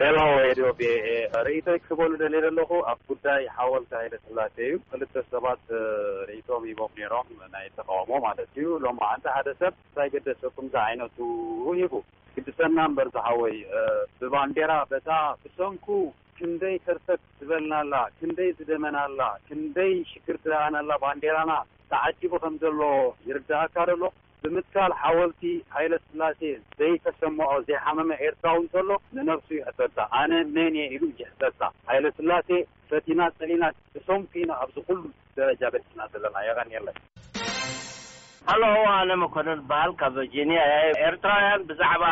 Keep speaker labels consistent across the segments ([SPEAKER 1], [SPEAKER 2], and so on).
[SPEAKER 1] ሄሎ ሬድዮ ቪኦኤ ርእይቶይ ክህበሉ ደልየ ዘለኹ ኣብ ጉዳይ ሓወልቲ ሃይለስላሴ እዩ ክልተ ሰባት ርእይቶም ሂቦም ነይሮም ናይ ተቃውሞ ማለት እዩ ሎማዓንቲ ሓደ ሰብ እንታይ ገደሰኩም ዝዓይነቱ ሂቡ ግድሰና እምበር ዝሓወይ ብባንዴራ በታ ብሰንኩ ክንደይ ከርተት ዝበልናላ ክንደይ ዝደመናላ ክንደይ ሽግር ዝረኣናላ ባንዴራና ተዓጂቡ ከምዘሎ ይርደኣካ ዶ ኣሎ? ብምትካል ሓወልቲ ሃይለስላሴ ዘይተሰመዖ ዘይሓመመ ኤርትራዊ እንተሎ ንነብሱ ይሕተታ ኣነ መን እየ ኢሉ ይሕተታ። ሃይለስላሴ ፈቲና ጸሊእና ብሰንኩ ኢና ኣብዚ ኩሉ ደረጃ በጺሕና ዘለና። የቀንየለይ።
[SPEAKER 2] ሃሎ ኣነ መኮነን እበሃል ካብ ቨርጂንያ እየ ኤርትራውያን ብዛዕባ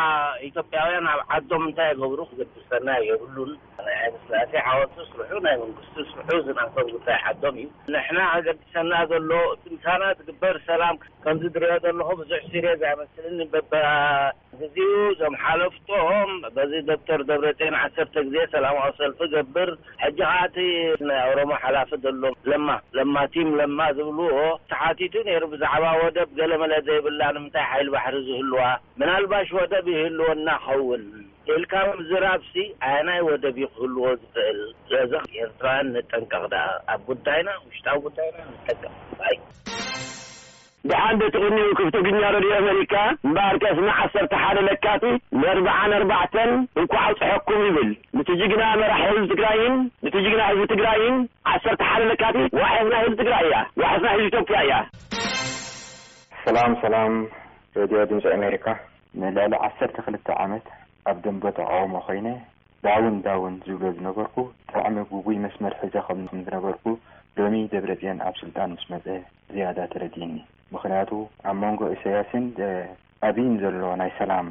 [SPEAKER 2] ኢትዮጵያውያን ኣብ ዓዶም እንታይ ይገብሩ ክግድሰና የብሉን። ናይ ሃይለ ስላሴ ሓወልቱ ስርሑ ናይ መንግስቱ ስርሑ እዚ ናቶም ጉዳይ ዓዶም እዩ ንሕና ከገድሰና ዘሎ እቲ ምሳና ዝግበር ሰላም ከምዚ ድሪኦ ዘለኩ ብዙሕ ሲርየዝ ኣይመስልንን በብግዚኡ እዞም ሓለፍቱ ኦም በዚ ዶክተር ደብረጼን ዓሰርተ ግዜ ሰላማዊ ሰልፊ ገብር ሕጂ ከኣ እቲ ናይ ኦሮሞ ሓላፊ ዘሎ ለማ ለማ ቲም ለማ ዝብልዎ ተሓቲቱ ነይሩ ብዛዕባ ወደብ ገለመለ ዘይብላ ንምንታይ ሓይሊ ባሕሪ ዝህልዋ ምናልባሽ ወደብ ይህልወና ክከውን ኢልካ ምዝራብሲ ኣየናይ ወደብ እዩ ክህልዎ ዝኽእል ረዘኽ ኤርትራውያን ንጠንቀቕ ደኣ ኣብ ጉዳይና ውሽጣዊ ጉዳይና ንጠንቀቕ ባይ።
[SPEAKER 3] ደሓን ዶ ተቀኒኡ ክብ ትግርኛ ረድዮ ኣመሪካ እምበኣር ከስምዕ ዓሰርተ ሓደ ለካቲት ን ኣርብዓ ን ኣርባዕተን እንኳዕ ኣብፀሐኩም ይብል ንቲ ጅግና መራሒ ህዝቢ ትግራይን ንቲ ጅግና ህዝቢ ትግራይን ዓሰርተ ሓደ ለካቲት ዋሕስ ናይ ህዝቢ ትግራይ እያ ዋሕስ ናይ ህዝቢ ኢትዮጵያ እያ።
[SPEAKER 4] ሰላም ሰላም ሬድዮ ድምጺ ኣሜሪካ ንልዕሊ ዓሰርተ ክልተ ዓመት ኣብ ደምበ ተቓውሞ ኮይነ ዳውን ዳውን ዝብሎ ዝነበርኩ ጥዕሚ ጉጉይ መስመር ሒዘ ከም ዝነበርኩ ሎሚ ደብረጽዮን ኣብ ስልጣን ምስ መጸ ዝያዳ ተረዲእኒ ምኽንያቱ ኣብ መንጎ ኢሰያስን ኣብይን ዘሎ ናይ ሰላም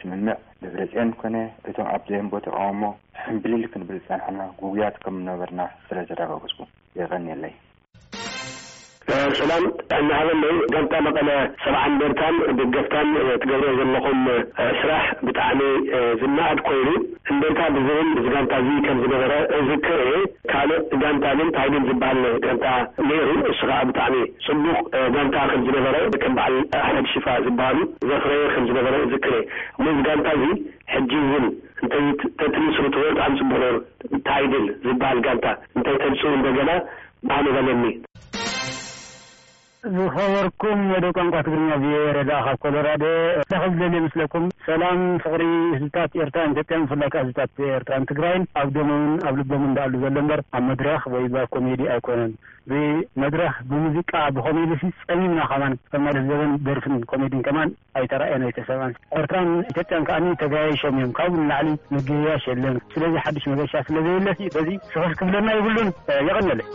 [SPEAKER 4] ስምምዕ ደብረጽዮን ኮነ እቶም ኣብ ደምበ ተቓውሞ ሕምብሊል ክንብል ዝጸናሕና ጉጉያት ከም ዝነበርና ስለ ዘረጋገጽኩ። የቐንየለይ።
[SPEAKER 3] ሰላም ጥዕና ሃበለይ ጋንታ መቀለ ሰብዓ እንደርታን ደገፍታን ትገብርዎ ዘለኹም ስራሕ ብጣዕሚ ዝነኣድ ኮይኑ እንደርታ ብዝብል እዚ ጋንታ እዚ ከም ዝነበረ እዝክር እየ ካልእ ጋንታ ግን ታይዲን ዝብሃል ጋንታ ነይሩ እሱ ከኣ ብጣዕሚ ጽቡቅ ጋንታ ከም ዝነበረ ከም በዓል ኣሕመድ ሽፋ ዝብሃሉ ዘፍረየ ከም ዝነበረ እዝክር እየ እሞ እዚ ጋንታ እዚ ሕጂ ውን እንተ ተትምስርትዎ ብጣዕሚ ጽቡቅ ነይሩ ታይድን ዝብሃል ጋንታ እንታይ ተምጽኡ እንደገና ባህሊ በለኒ።
[SPEAKER 5] ዝኸበርኩም መደብ ቋንቋ ትግርኛ ቪኦኤ ረድኣ ካብ ኮሎራዶ ዳኺ ዝደልዮ ምስለኩም ሰላም ፍቕሪ ህዝብታት ኤርትራን ኢትዮጵያን ብፍላይ ከኣ ህዝብታት ኤርትራን ትግራይን ኣብ ደሞምን ኣብ ልቦምን ድኣሉ ዘሎ እምበር ኣብ መድረኽ ወይ ብ ኮሜዲ ኣይኮነን ብ መድረኽ ብሙዚቃ ብኮሜዲሲ ጸሚምና ከማን ከም ማለት ዘበን ደርፍን ኮሜድን ከማን ኣይተራእየን ኣይተሰምዐን ኤርትራን ኢትዮጵያን ከኣ ተጋያይሾም እዮም ካብኡ ንላዕሊ ምግይያሽ የለን ስለዚ ሓዱሽ መገሻ ስለ ዘየለ በዚ ስኽኽ ክብለና የብሉን የቐንየለይ።